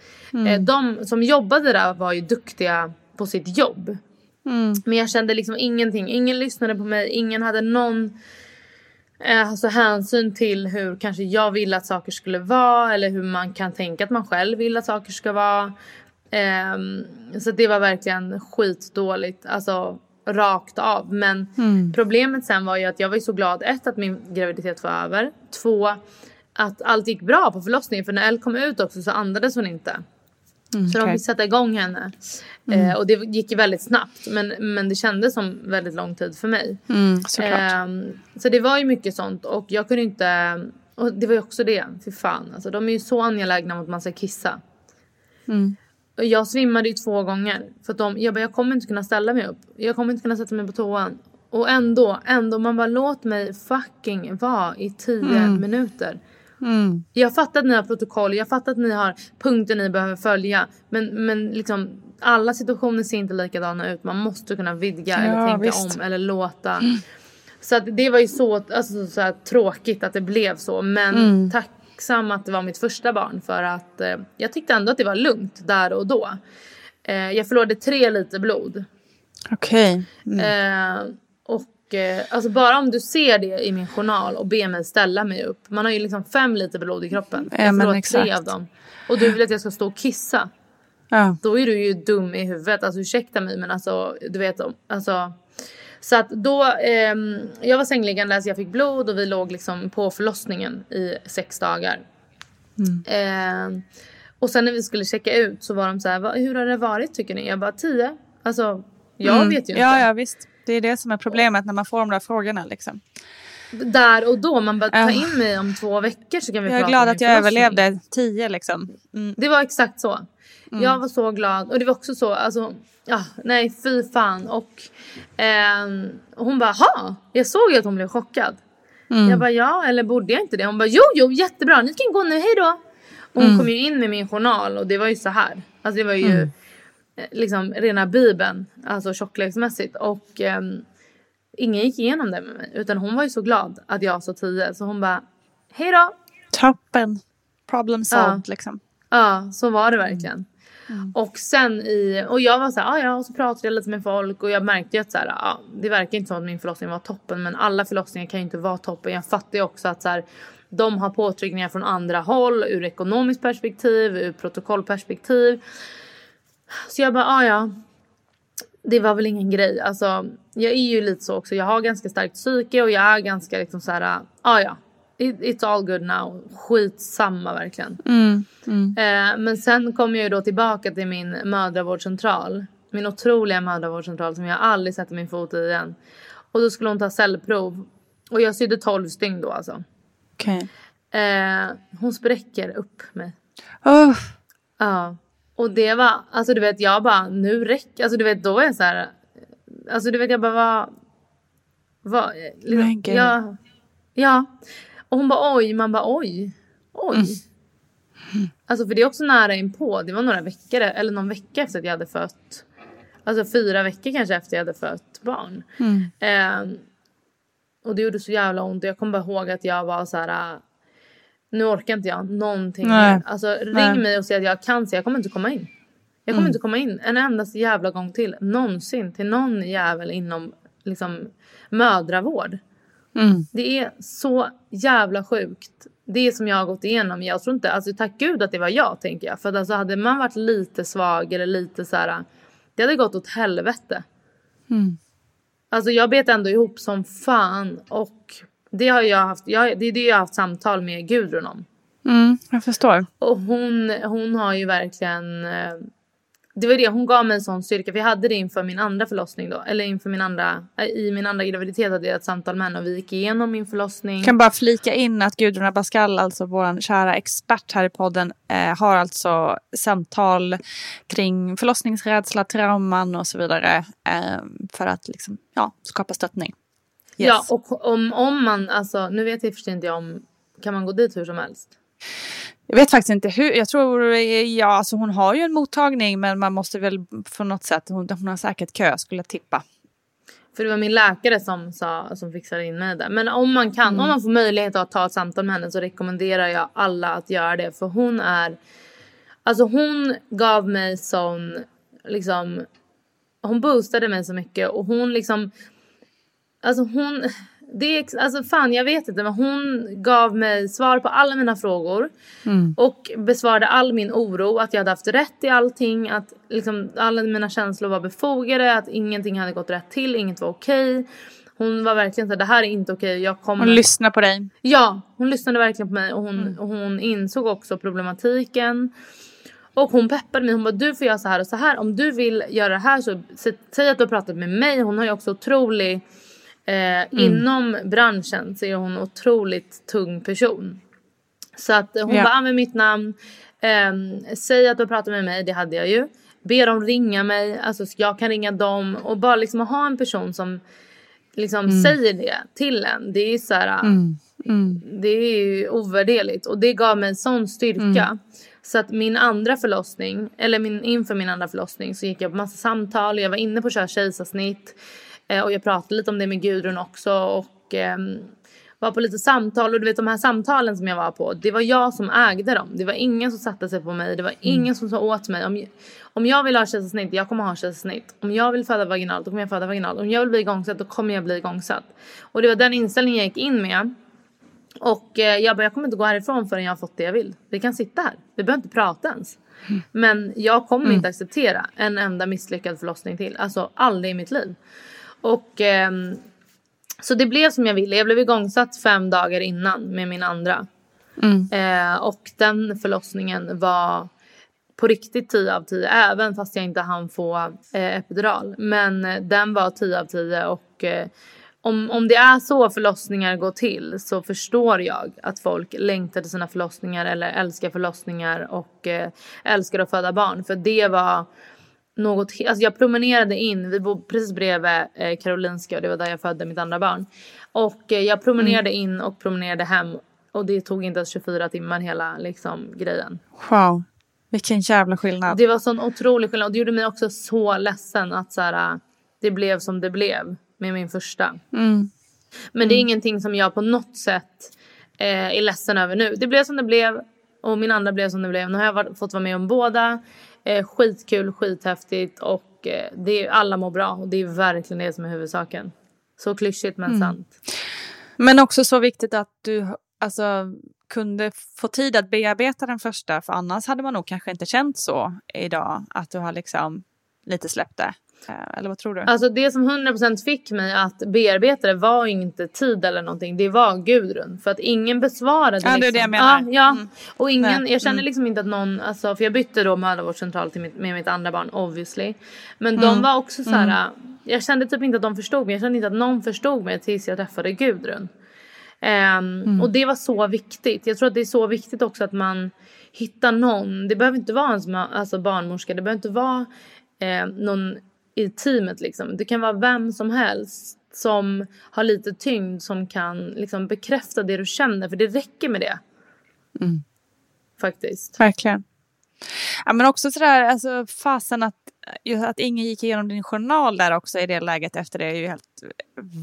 Eh, de som jobbade där var ju duktiga på sitt jobb. Mm. Men jag kände liksom ingenting. Ingen lyssnade på mig. Ingen hade någon alltså hänsyn till hur kanske jag ville att saker skulle vara. Eller hur man kan tänka att man själv vill att saker ska vara. Ehm, så det var verkligen skitdåligt. Alltså rakt av. Men Mm. problemet sen var ju att jag var ju så glad. Ett att min graviditet var över. Två att allt gick bra på förlossningen. För när Elle kom ut också så andades hon inte. Mm, Så de okej. fick sätta igång henne. Mm. Eh, och det gick ju väldigt snabbt. Men, men det kändes som väldigt lång tid för mig. Mm. Ehm, så det var ju mycket sånt. Och jag kunde inte... Och det var ju också det. Fy fan. Alltså, de är ju så angelägna om att man ska kissa. Mm. Jag svimmade ju två gånger. För att de, jag bara, jag kommer inte kunna ställa mig upp. Jag kommer inte kunna sätta mig på toan. Och ändå, ändå, man bara låt mig fucking vara i tio Mm. minuter. Mm. Jag fattar att ni har protokoll, jag fattar att ni har punkter ni behöver följa. Men, men liksom, alla situationer ser inte likadana ut. Man måste kunna vidga eller Ja, tänka visst. om eller låta. Så att det var ju så, alltså, så tråkigt att det blev så. Men Mm. Tacksam att det var mitt första barn. För att eh, jag tyckte ändå att det var lugnt där och då. Eh, jag förlorade tre liter blod. Okej. Mm. Eh, och eh, alltså bara om du ser det i min journal och ber mig ställa mig upp. Man har ju liksom fem liter blod i kroppen. Ja, jag men förlorar tre av dem. Och du vill att jag ska stå och kissa. Ja. Då är du ju dum i huvudet. Alltså ursäkta mig men alltså du vet om. Alltså, så att då, ehm, jag var sängliggandes, jag fick blod och vi låg liksom på förlossningen i sex dagar. Mm. Ehm, och sen när vi skulle checka ut så var de så här, "Va- hur har det varit tycker ni? Jag bara tio. Alltså jag Mm. vet ju inte. Ja, ja visst. Det är det som är problemet när man får de där frågorna liksom. Där och då, man bara ta in mig om två veckor så kan vi Jag är prata glad om att min jag överlevde tio liksom. Mm. Det var exakt så. Mm. Jag var så glad. Och det var också så, alltså, ja, nej fy fan. Och ehm, hon bara, ha, jag såg ju att hon blev chockad. Mm. Jag bara, ja, eller borde jag inte det? Hon bara, jo, jo, jättebra, ni kan gå nu, hej då. Och hon Mm. kom ju in med min journal och det var ju så här. Alltså det var ju Mm. eh, liksom rena bibeln, alltså tjockleksmässigt. Och ehm, ingen gick igenom det med mig. Utan hon var ju så glad att jag sa tio. Så hon bara, hej då. Toppen. Problem solved liksom. Ja, så var det verkligen. Mm. Och sen i, och jag var så här, ah, ja, och så pratade jag lite med folk och jag märkte ju att så här, ah, det verkar inte som att min förlossning var toppen men alla förlossningar kan ju inte vara toppen. Jag fattar ju också att så här, de har påtryckningar från andra håll ur ekonomiskt perspektiv, ur protokollperspektiv. Så jag bara, ah, ja. Det var väl ingen grej. Alltså, jag är ju lite så också. Jag har ganska starkt psyke och jag är ganska liksom så här, ah, ja. It, it's all good now. Skitsamma verkligen. Mm. Mm. Eh, men sen kom jag ju då tillbaka till min mödravårdscentral. Min otroliga mödravårdscentral som jag aldrig sätter min fot i igen. Och då skulle hon ta cellprov. Och jag sydde 12 stygn då alltså. Okej. Eh, hon spräcker upp mig. Oh. Ja. Och det var, alltså du vet jag bara, nu räcker, alltså du vet då är jag så här. Alltså du vet jag bara vad, Men gud. ja, ja. Och hon bara oj, man bara oj, oj. Mm. Alltså för det är också nära inpå. Det var några veckor, eller någon vecka efter att jag hade fött. Alltså fyra veckor kanske efter jag hade fött barn. Mm. Eh, och det gjorde så jävla ont. Jag kommer bara ihåg att jag var så här. Nu orkar inte jag någonting mer. Alltså ring Nej. mig och säg att jag kan se. Jag kommer inte komma in. Jag kommer mm. inte komma in en endaste jävla gång till. Någonsin till någon jävel inom liksom mödravård. Mm. Det är så jävla sjukt. Det som jag har gått igenom. Jag tror inte, alltså tack gud att det var jag tänker jag. För att alltså hade man varit lite svag eller lite så här. Det hade gått åt helvete. Mm. Alltså jag bet ändå ihop som fan och det har jag haft, jag, det är det jag har haft samtal med Gudrun om. Mm, jag förstår. Och hon, hon har ju verkligen eh, det var det, hon gav mig en sån styrka. För jag hade det inför min andra förlossning då. Eller inför min andra, äh, i min andra graviditet hade jag ett samtal med henne och vi gick igenom min förlossning. Jag kan bara flika in att Gudrun Abascal, alltså vår kära expert här i podden, eh, har alltså samtal kring förlossningsrädsla, trauman och så vidare. Eh, för att liksom, ja, skapa stöttning. Yes. Ja, och om, om man, alltså nu vet jag förstås inte om, kan man gå dit hur som helst? Jag vet faktiskt inte hur. Jag tror, ja, alltså hon har ju en mottagning men man måste väl på något sätt, hon, hon har säkert kö skulle jag tippa. För det var min läkare som, sa, som fixade in mig där. Men om man kan, mm. om man får möjlighet att ta ett samtal med henne så rekommenderar jag alla att göra det. För hon är, alltså hon gav mig sån, liksom, hon boostade mig så mycket och hon liksom, alltså hon det är, alltså fan jag vet inte men hon gav mig svar på alla mina frågor. Mm. Och besvarade all min oro att jag hade haft rätt i allting. Att liksom alla mina känslor var befogade. Att ingenting hade gått rätt till, inget var okej. Okay. Hon var verkligen så det här är inte okej. Jag kommer... Hon lyssnade på dig. Ja, hon lyssnade verkligen på mig och hon, mm. och hon insåg också problematiken. Och hon peppade mig. Hon bara du får göra så här och så här. Om du vill göra det här så säg att du har pratat med mig. Hon har ju också otrolig Eh, mm. Inom branschen så är hon en otroligt tung person. Så att hon ja. bara använd mitt namn. Eh, säg att du pratar med mig, det hade jag ju. Be dem ringa mig, alltså jag kan ringa dem. Och bara liksom ha en person som liksom mm. säger det till en. Det är så här, mm. Mm. Det är ju ovärderligt. Och det gav mig en sån styrka. Mm. Så att min andra förlossning, eller min, inför min andra förlossning så gick jag på massa samtal. Jag var inne på att köra kejsarsnitt. Eh, och jag pratade lite om det med Gudrun också och eh, var på lite samtal och du vet de här samtalen som jag var på. Det var jag som ägde dem. Det var ingen som satte sig på mig. Det var mm. ingen som sa åt mig. Om, om jag vill ha kejsarsnitt, jag kommer ha kejsarsnitt. Om jag vill föda vaginalt, då kommer jag föda vaginalt. Om jag vill bli igångsatt, då kommer jag bli igångsatt. Och det var den inställningen jag gick in med. Och eh, jag bara, jag kommer inte gå härifrån förrän jag har fått det jag vill. Vi kan sitta här. Vi behöver inte prata ens. Mm. Men jag kommer mm. inte acceptera en enda misslyckad förlossning till. Alltså aldrig i mitt liv. Och eh, så det blev som jag ville. Jag blev igångsatt fem dagar innan med min andra. Mm. Eh, och den förlossningen var på riktigt 10 av 10 även fast jag inte hann få eh, epidural. Men eh, den var 10 av 10 och eh, om, om det är så förlossningar går till så förstår jag att folk längtar till sina förlossningar eller älskar förlossningar och eh, älskar att föda barn. För det var något, alltså jag promenerade in, vi bor precis bredvid eh, Karolinska och det var där jag födde mitt andra barn. Och eh, jag promenerade mm. in och promenerade hem och det tog inte ens 24 timmar hela liksom grejen. Wow, vilken jävla skillnad. Det var sån otrolig skillnad och det gjorde mig också så ledsen att så här, det blev som det blev med min första. Mm. Men det är mm. ingenting som jag på något sätt eh, är ledsen över nu. Det blev som det blev och min andra blev som det blev. Nu har jag fått vara med om båda. Eh, skitkul, skithäftigt och eh, det är, alla mår bra och det är verkligen det som är huvudsaken. Så klyschigt men mm. sant. Men också så viktigt att du alltså, kunde få tid att bearbeta den första för annars hade man nog kanske inte känt så idag att du har liksom lite släppt det. Eh, eller vad tror du? Alltså det som 100% fick mig att bearbeta det var inte tid eller någonting. Det var Gudrun. För att ingen besvarade. Ja, liksom. det är det jag menar. Ja, ja. Mm. Och ingen, jag känner mm. liksom inte att någon, alltså, för jag bytte då mödravårdscentral till mitt, med mitt andra barn obviously. Men mm. de var också så här, mm. jag kände typ inte att de förstod mig. Jag kände inte att någon förstod mig tills jag träffade Gudrun. Um, och det var så viktigt. Jag tror att det är så viktigt också att man hittar någon. Det behöver inte vara en alltså barnmorska. Det behöver inte vara eh, någon i teamet liksom. Det kan vara vem som helst som har lite tyngd som kan liksom bekräfta det du känner. För det räcker med det. Mm. Faktiskt. Verkligen. Ja, men också sådär, alltså fasen att, att ingen gick igenom din journal där också i det läget efter det är ju helt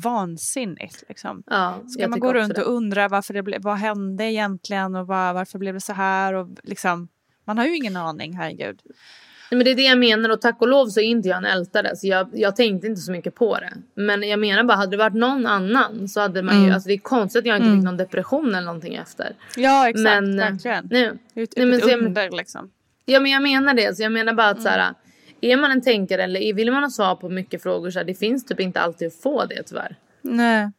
vansinnigt. Liksom. Ja, Ska man gå runt och undra varför det ble, vad hände egentligen och var, varför blev det så här? Och liksom, man har ju ingen aning, herregud. Nej, men det är det jag menar och tack och lov så är inte jag en ältare så jag, jag tänkte inte så mycket på det. Men jag menar bara hade det varit någon annan så hade man ju, Mm. alltså det är konstigt att jag inte Mm. fick någon depression eller någonting efter. Ja, exakt. Men, eh, verkligen. Nej, är ett, nej, men ett jag- under liksom. Ja men jag menar det. Så jag menar bara att Mm. så här, är man en tänkare eller vill man ha svar på mycket frågor så här, det finns typ inte alltid att få det tyvärr. Nej.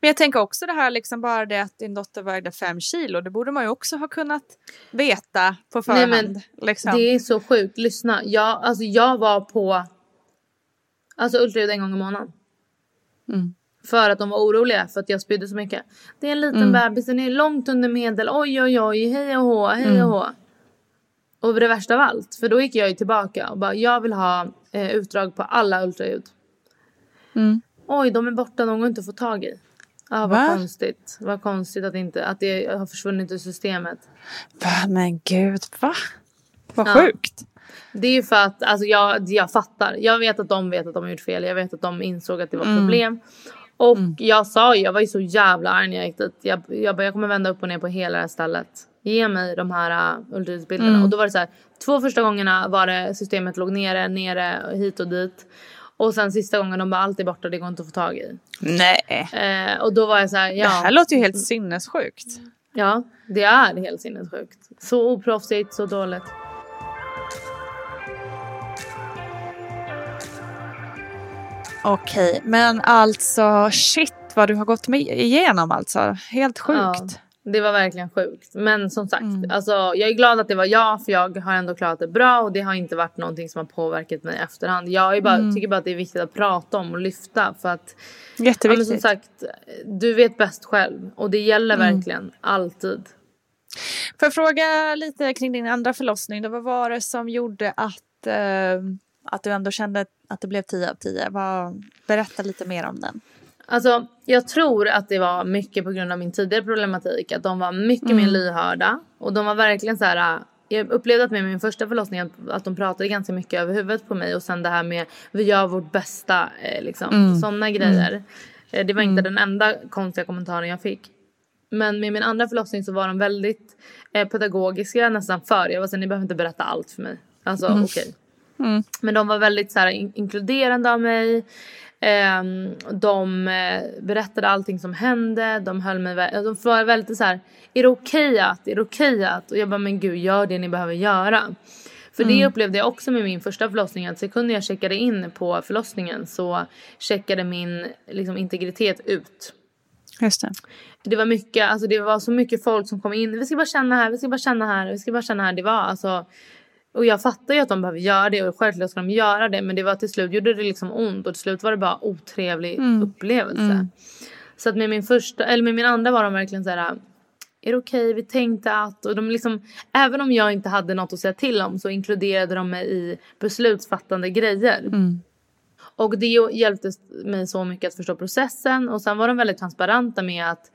Men jag tänker också det här liksom bara det att din dotter vägde fem kilo. Det borde man ju också ha kunnat veta på Nej, förhand. men liksom. Det är så sjukt. Lyssna. Jag, alltså, jag var på alltså, ultraljud en gång i månaden. Mm. För att de var oroliga för att jag spydde så mycket. Det är en liten Mm. bebis, den är långt under medel. Oj oj oj, hej och hå, hej Mm. och hå. Och det värsta av allt, för då gick jag ju tillbaka och bara jag vill ha eh, utdrag på alla ultraljud. Mm. Oj, de är borta, de går inte att få tag i. Ja, vad Va? konstigt. Vad konstigt att, inte, att det har försvunnit ur systemet. Va? Men gud, va? Vad Ja. sjukt. Det är ju för att alltså jag, jag fattar. Jag vet att de vet att de har gjort fel. Jag vet att de insåg att det var Mm. problem. Och jag sa ju, jag var ju så jävla arg när jag gick dit. Jag, jag, bara, jag kommer vända upp och ner på hela det här stället. Ge mig de här uh, ultraljudsbilderna. Mm. Och då var det så här. Två första gångerna var det systemet låg nere, nere, hit och dit. Och sen sista gången de bara allt är borta, det går inte att få tag i. Nej. Eh, och då var jag så här, ja. Det här låter ju helt sinnessjukt. Ja, det är helt sinnessjukt. Så oproffsigt, så dåligt. Okej, men alltså shit vad du har gått med igenom alltså. Helt sjukt. Ja, det var verkligen sjukt. Men som sagt, Mm. alltså, jag är glad att det var jag för jag har ändå klarat det bra och det har inte varit någonting som har påverkat mig i efterhand. Jag är bara, Mm. tycker bara att det är viktigt att prata om och lyfta för att ja, Jätteviktigt. som sagt, du vet bäst själv och det gäller Mm. verkligen alltid. Får jag fråga lite kring din andra förlossning? Då, vad var det som gjorde att, eh, att du ändå kände att det blev 10 av 10? Vad, berätta lite mer om den. Alltså, jag tror att det var mycket på grund av min tidigare problematik. Att de var mycket Mm. mer lyhörda. Och de var verkligen så här... äh, Jag upplevde att med min första förlossning att, de pratade ganska mycket över huvudet på mig. Och sen det här med vi gör vårt bästa. Eh, liksom, Mm. Sådana grejer. Eh, det var inte den enda konstiga kommentaren jag fick. Men med min andra förlossning så var de väldigt eh, pedagogiska nästan för. Jag var så ni behöver inte berätta allt för mig. Alltså Mm. okej. Mm. Men de var väldigt så här, in- inkluderande av mig. Ehm, de eh, berättade allting som hände. De höll mig de var väldigt så här. Är det okej att? Är det okej att? Och jag bara men gud gör det ni behöver göra. För det Mm. upplevde jag också med min första förlossning. Att sekunden jag checkade in på förlossningen så checkade min liksom, integritet ut. Just det. Det var mycket, alltså det var så mycket folk som kom in. Vi ska bara känna här, vi ska bara känna här, vi ska bara känna här. Det var alltså. Och jag fattar ju att de behöver göra det och självklart ska de göra det. Men det var till slut gjorde det liksom ont och till slut var det bara otrevlig Mm. upplevelse. Mm. Så att med min första, eller med min andra var de verkligen så här. Är det okej? Vi tänkte att och de liksom, även om jag inte hade något att säga till om så inkluderade de mig i beslutsfattande grejer. Mm. Och det hjälpte mig så mycket att förstå processen. Och sen var de väldigt transparenta med att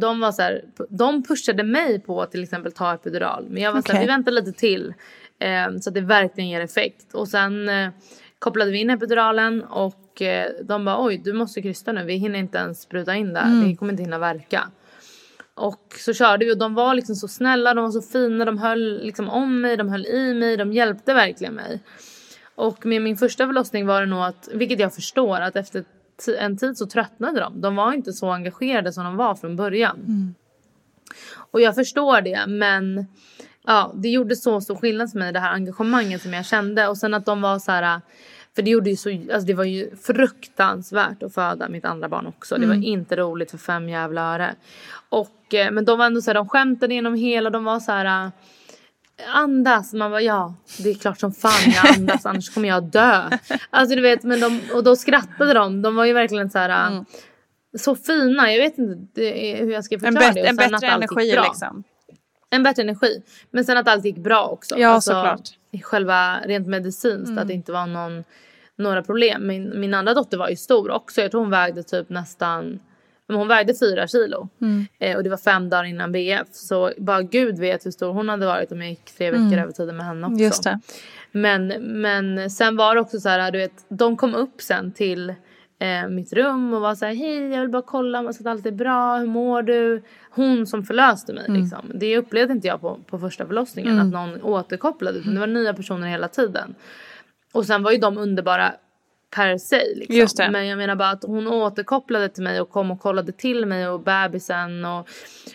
de var så här, de pushade mig på att till exempel ta epidural. Men jag var så här, vi väntar lite till. Eh, så att det verkligen ger effekt. Och sen eh, kopplade vi in epiduralen och eh, de bara oj du måste krysta nu. Vi hinner inte ens spruta in där. Mm. Det kommer inte hinna verka. Och så körde vi och de var liksom så snälla, de var så fina, de höll liksom om mig, de höll i mig, de hjälpte verkligen mig. Och med min första förlossning var det nog att, vilket jag förstår, att efter en tid så tröttnade de. De var inte så engagerade som de var från början. Mm. Och jag förstår det men ja, det gjorde så stor skillnad för mig det här engagemanget som jag kände. Och sen att de var så här, för det gjorde ju så, alltså det var ju fruktansvärt att föda mitt andra barn också. Det var Mm. inte roligt för fem jävla öre. Och, eh, men de var ändå så här, de skämtade genom hela, de var så här andas. Man bara ja, det är klart som fan jag andas annars kommer jag dö. Alltså du vet, men de, och då skrattade de. De var ju verkligen så här Mm. så fina. Jag vet inte hur jag ska En, förklara bet- det. En bättre energi liksom. En bättre energi. Men sen att allt gick bra också. Ja, alltså, såklart. Själva rent medicinskt. Mm. Att det inte var någon, några problem. Min, min andra dotter var ju stor också. Jag tror hon vägde typ nästan hon vägde fyra kilo Mm. eh, och det var fem dagar innan BF. Så bara gud vet hur stor hon hade varit om jag gick tre veckor Mm. över tiden med henne också. Just det. Men, men sen var det också så här, du vet, de kom upp sen till eh, mitt rum och var så här, hej jag vill bara kolla om att allt är bra, hur mår du? Hon som förlöste mig Mm. liksom. Det upplevde inte jag på, på första förlossningen, Mm. att någon återkopplade utan det var nya personer hela tiden. Och sen var ju de underbara per se liksom. Men jag menar bara att hon återkopplade till mig och kom och kollade till mig och bebisen och,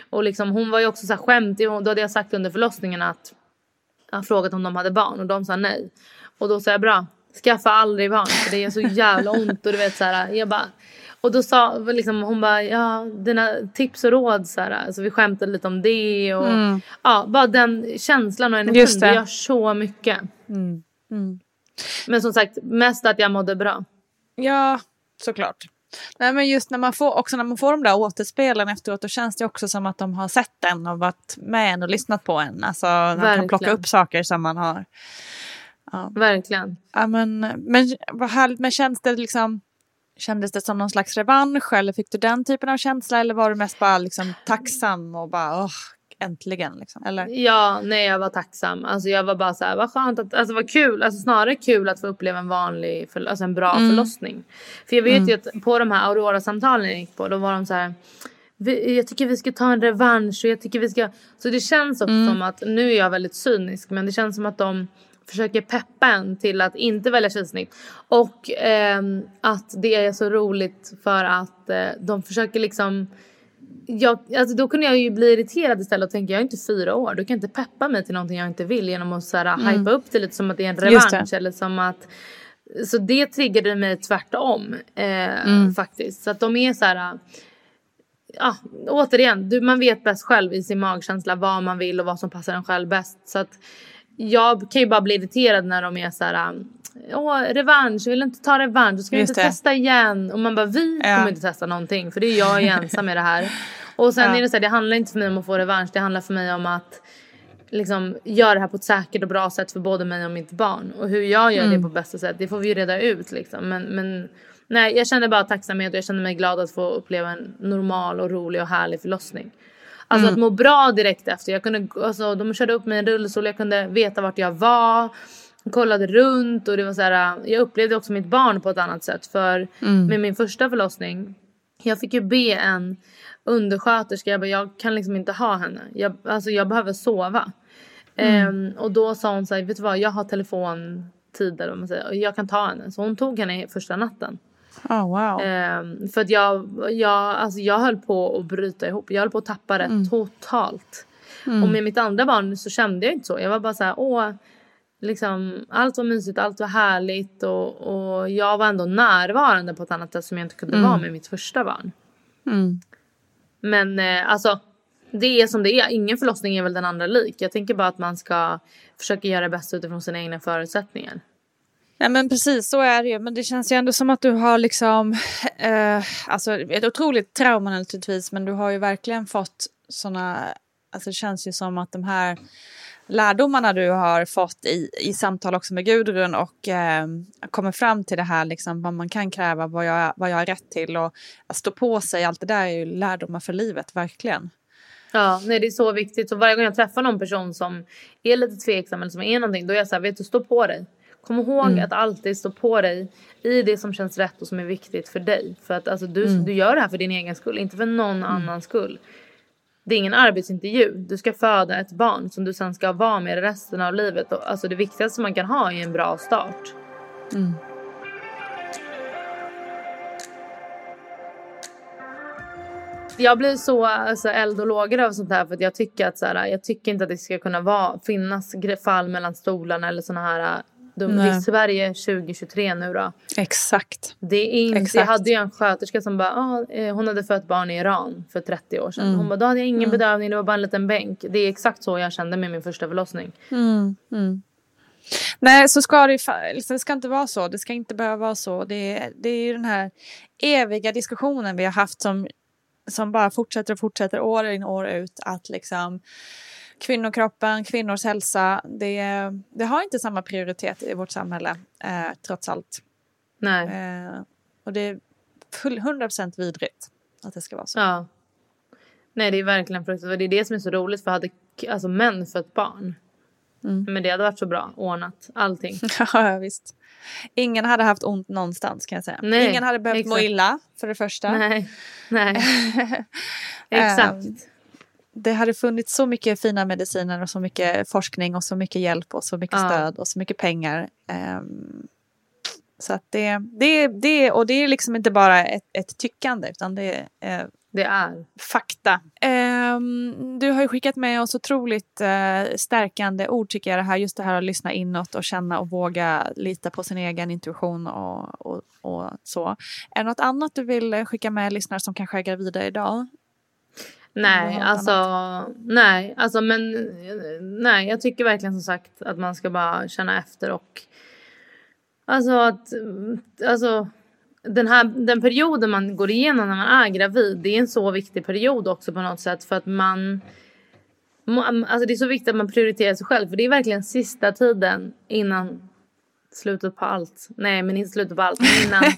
och liksom hon var ju också så här skämtig. Då hade jag sagt under förlossningen att jag har frågat om de hade barn och de sa nej. Och då sa jag bra, skaffa aldrig barn för det är så jävla ont och du vet så här, jag bara och då sa liksom, hon bara, ja dina tips och råd så här, alltså vi skämtade lite om det och Mm. ja, bara den känslan och energin, Just det. det. gör så mycket. Mm. Mm. Men som sagt, mest att jag mådde bra. Ja, såklart. Nej, men just när man får, också när man får de där återspelen efteråt då känns det också som att de har sett en och varit med en och lyssnat på en. Alltså man kan plocka upp saker som man har. Ja. Verkligen. Ja, men, men vad härligt, men känns det liksom Kändes det som någon slags revansch eller fick du den typen av känsla eller var du mest bara liksom tacksam och bara åh, äntligen liksom? Eller? Ja, nej jag var tacksam. Alltså jag var bara så här, vad skönt att, alltså vad kul, alltså snarare kul att få uppleva en vanlig, för, alltså en bra Mm. förlossning. För jag vet Mm. ju att på de här Aurora-samtalen jag gick på, då var de så här, vi, jag tycker vi ska ta en revansch och jag tycker vi ska, så det känns också Mm. som att, nu är jag väldigt cynisk, men det känns som att de försöker peppa en till att inte välja kejsarsnitt. Och ehm, att det är så roligt för att eh, de försöker liksom jag, alltså då kunde jag ju bli irriterad istället och tänka jag är inte fyra år. Du kan inte peppa mig till någonting jag inte vill genom att så här, Mm. hypa upp det lite som att det är en revansch eller som att så det triggade mig tvärtom eh, Mm. faktiskt. Så att de är så här ja, återigen, du, man vet bäst själv i sin magkänsla vad man vill och vad som passar en själv bäst. Så att jag kan ju bara bli irriterad när de är så här, åh revansch, jag vill inte ta revansch, ska vi inte testa igen? Och man bara, vi Ja. kommer inte testa någonting för det är jag är ensam med det här. [laughs] Och sen Ja. är det så här, det handlar inte för mig om att få revansch, det handlar för mig om att liksom göra det här på ett säkert och bra sätt för både mig och mitt barn. Och hur jag gör Mm. det på bästa sätt, det får vi ju reda ut liksom. Men, men nej, jag kände bara tacksamhet och jag kände mig glad att få uppleva en normal och rolig och härlig förlossning. Alltså Mm. att må bra direkt efter. Jag kunde, alltså, de körde upp mig i en rullstol, jag kunde veta vart jag var. Kollade runt och det var så här, jag upplevde också mitt barn på ett annat sätt. För Mm. med min första förlossning, jag fick ju be en undersköterska, jag bara, jag kan liksom inte ha henne. Jag, alltså jag behöver sova. Mm. Ehm, och då sa hon så här, vet du vad, jag har telefontid eller vad man säger, och jag kan ta henne. Så hon tog henne första natten. Oh, wow. Ehm, för att jag, jag, alltså jag höll på att bryta ihop. Jag höll på att tappa det Mm. totalt. Mm. Och med mitt andra barn så kände jag inte så. Jag var bara så här, åh, liksom, allt var mysigt, allt var härligt och, och jag var ändå närvarande på ett annat sätt som jag inte kunde Mm. vara med mitt första barn. Mm. Men eh, alltså, det är som det är. Ingen förlossning är väl den andra lik. Jag tänker bara att man ska försöka göra det bästa utifrån sina egna förutsättningar. Ja men precis så är det ju. Men det känns ju ändå som att du har liksom, eh, alltså ett otroligt trauma naturligtvis, men du har ju verkligen fått sådana, alltså det känns ju som att de här lärdomarna du har fått i, i samtal också med Gudrun och eh, kommer fram till det här liksom vad man kan kräva, vad jag, vad jag har rätt till och att stå på sig, allt det där är ju lärdomar för livet, verkligen. Ja, nej det är så viktigt. Så varje gång jag träffar någon person som är lite tveksam eller som är någonting, då är jag så här, vet du, stå på dig. Kom ihåg Mm. att alltid stå på dig i det som känns rätt och som är viktigt för dig. För att alltså, du, Mm. du gör det här för din egen skull, inte för någon annans skull. Det är ingen arbetsintervju. Du ska föda ett barn som du sen ska vara med resten av livet. Alltså det viktigaste man kan ha är en bra start. Mm. Jag blir så alltså, eld och lågor av sånt här för att jag tycker att så här, jag tycker inte att det ska kunna vara, finnas fall mellan stolarna eller såna här de, det är. Sverige 2023 nu då. Exakt. Det är inte, Exakt. jag hade ju en sköterska som bara, ah, eh, hon hade fött barn i Iran för 30 år sedan. Mm. Hon bara, då hade jag ingen Mm. bedövning, det var bara en liten bänk. Det är exakt så jag kände med min första förlossning. Mm, mm. Nej, så ska det liksom, det ska inte vara så. Det ska inte behöva vara så. Det, är- det är ju den här eviga diskussionen vi har haft som, som bara fortsätter och fortsätter år in år ut. Att liksom kvinnokroppen, kvinnors hälsa, det, det har inte samma prioritet i vårt samhälle eh, trots allt. Nej. Eh, och det är full, 100% vidrigt att det ska vara så. Ja. Nej det är verkligen fruktansvärt. Det är det som är så roligt för hade alltså, män fött barn. Mm. Men det hade varit så bra ordnat. Allting. [laughs] ja visst. Ingen hade haft ont någonstans kan jag säga. Nej, Ingen hade behövt må exakt. illa för det första. Nej. Nej. [laughs] Exakt. Det hade funnits så mycket fina mediciner och så mycket forskning och så mycket hjälp och så mycket Ja. stöd och så mycket pengar. Ehm, så att det, det, det, och det är liksom inte bara ett, ett tyckande utan det är det är. fakta. Ehm, du har ju skickat med oss otroligt eh, stärkande ord tycker jag det här. Just det här att lyssna inåt och känna och våga lita på sin egen intuition och, och, och så. Är det något annat du vill skicka med lyssnare som kanske är gravida idag? Nej, alltså, nej, alltså men nej, jag tycker verkligen som sagt att man ska bara känna efter och alltså att alltså den här den perioden man går igenom när man är gravid, det är en så viktig period också på något sätt för att man alltså det är så viktigt att man prioriterar sig själv för det är verkligen sista tiden innan slutet på allt. Nej, men inte slutet på allt, men innan [laughs]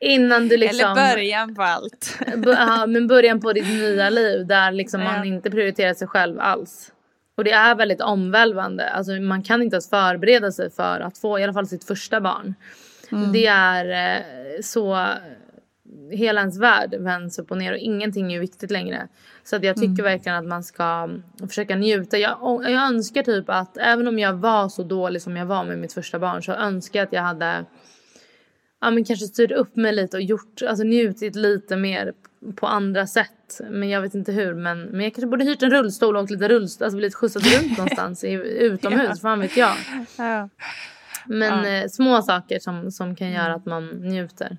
innan du liksom Eller början på allt. Ja, men början på ditt nya [laughs] liv där liksom Ja. man inte prioriterar sig själv alls. Och det är väldigt omvälvande. Alltså man kan inte ens förbereda sig för att få i alla fall sitt första barn. Mm. Det är eh, så... Hela ens värld vänds upp och ner och ingenting är viktigt längre. Så att jag tycker Mm. verkligen att man ska försöka njuta. Jag, jag önskar typ att även om jag var så dålig som jag var med mitt första barn så önskar jag att jag hade ja, men kanske styrt upp mig lite och gjort, alltså njutit lite mer på andra sätt. Men jag vet inte hur. Men, men jag kanske borde hyrt en rullstol och åkt lite rullstol, alltså blivit skjutsad runt [laughs] någonstans i, utomhus, Ja. fan vet jag. Ja. Men Ja. eh, små saker som, som kan göra att man njuter.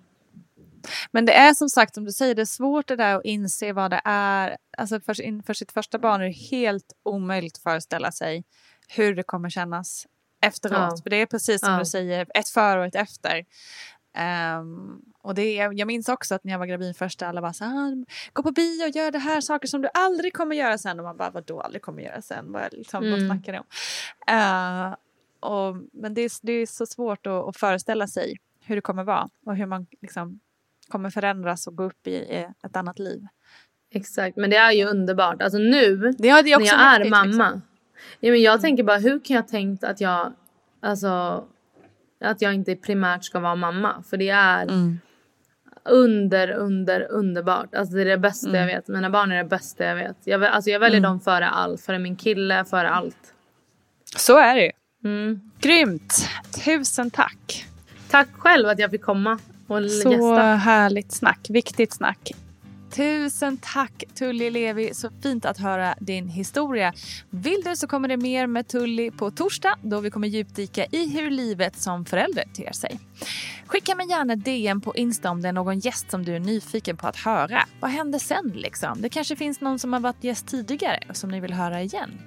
Men det är som sagt, som du säger, det är svårt det där att inse vad det är. Alltså för, inför sitt första barn är det helt omöjligt att föreställa sig hur det kommer kännas efteråt. Ja. För det är precis som Ja. du säger, ett före och ett efter. Ehm, och det, är- jag minns också att när jag var gravid först, alla bara så här, "Ah, gå på bio och gör det här, saker som du aldrig kommer göra sen. Och man bara, vadå aldrig kommer göra sen? Vad, liksom, vad Mm. snackar du om? Eh, och, men det är, det är så svårt att, att föreställa sig hur det kommer vara och hur man liksom kommer förändras och gå upp i, i ett annat liv. Exakt, men det är ju underbart. Alltså nu är, är också när jag är häftigt, mamma. liksom. Ja, men jag tänker bara hur kan jag tänkt att jag alltså att jag inte primärt ska vara mamma för det är Mm. under under underbart. Alltså det är det bästa Mm. jag vet. Mina barn är det bästa jag vet. Jag, alltså jag väljer dem före allt, före min kille, före allt. Så är det ju. Mm. Grymt! Tusen tack! Tack själv att jag fick komma och Så gästa. härligt snack, viktigt snack. Tusen tack Tully Levi, så fint att höra din historia. Vill du så kommer det mer med Tully på torsdag då vi kommer djupdyka i hur livet som förälder ter sig. Skicka mig gärna ett DM på Insta om det är någon gäst som du är nyfiken på att höra. Vad händer sen liksom? Det kanske finns någon som har varit gäst tidigare och som ni vill höra igen.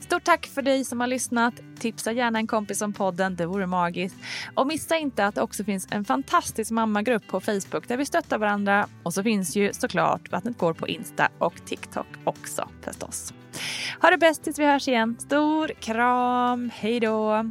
Stort tack för dig som har lyssnat. Tipsa gärna en kompis om podden, det vore magiskt. Och missa inte att det också finns en fantastisk mammagrupp på Facebook där vi stöttar varandra. Och så finns ju såklart Vattnet går på Insta och TikTok också förstås. Ha det bäst tills vi hörs igen. Stor kram, hej då!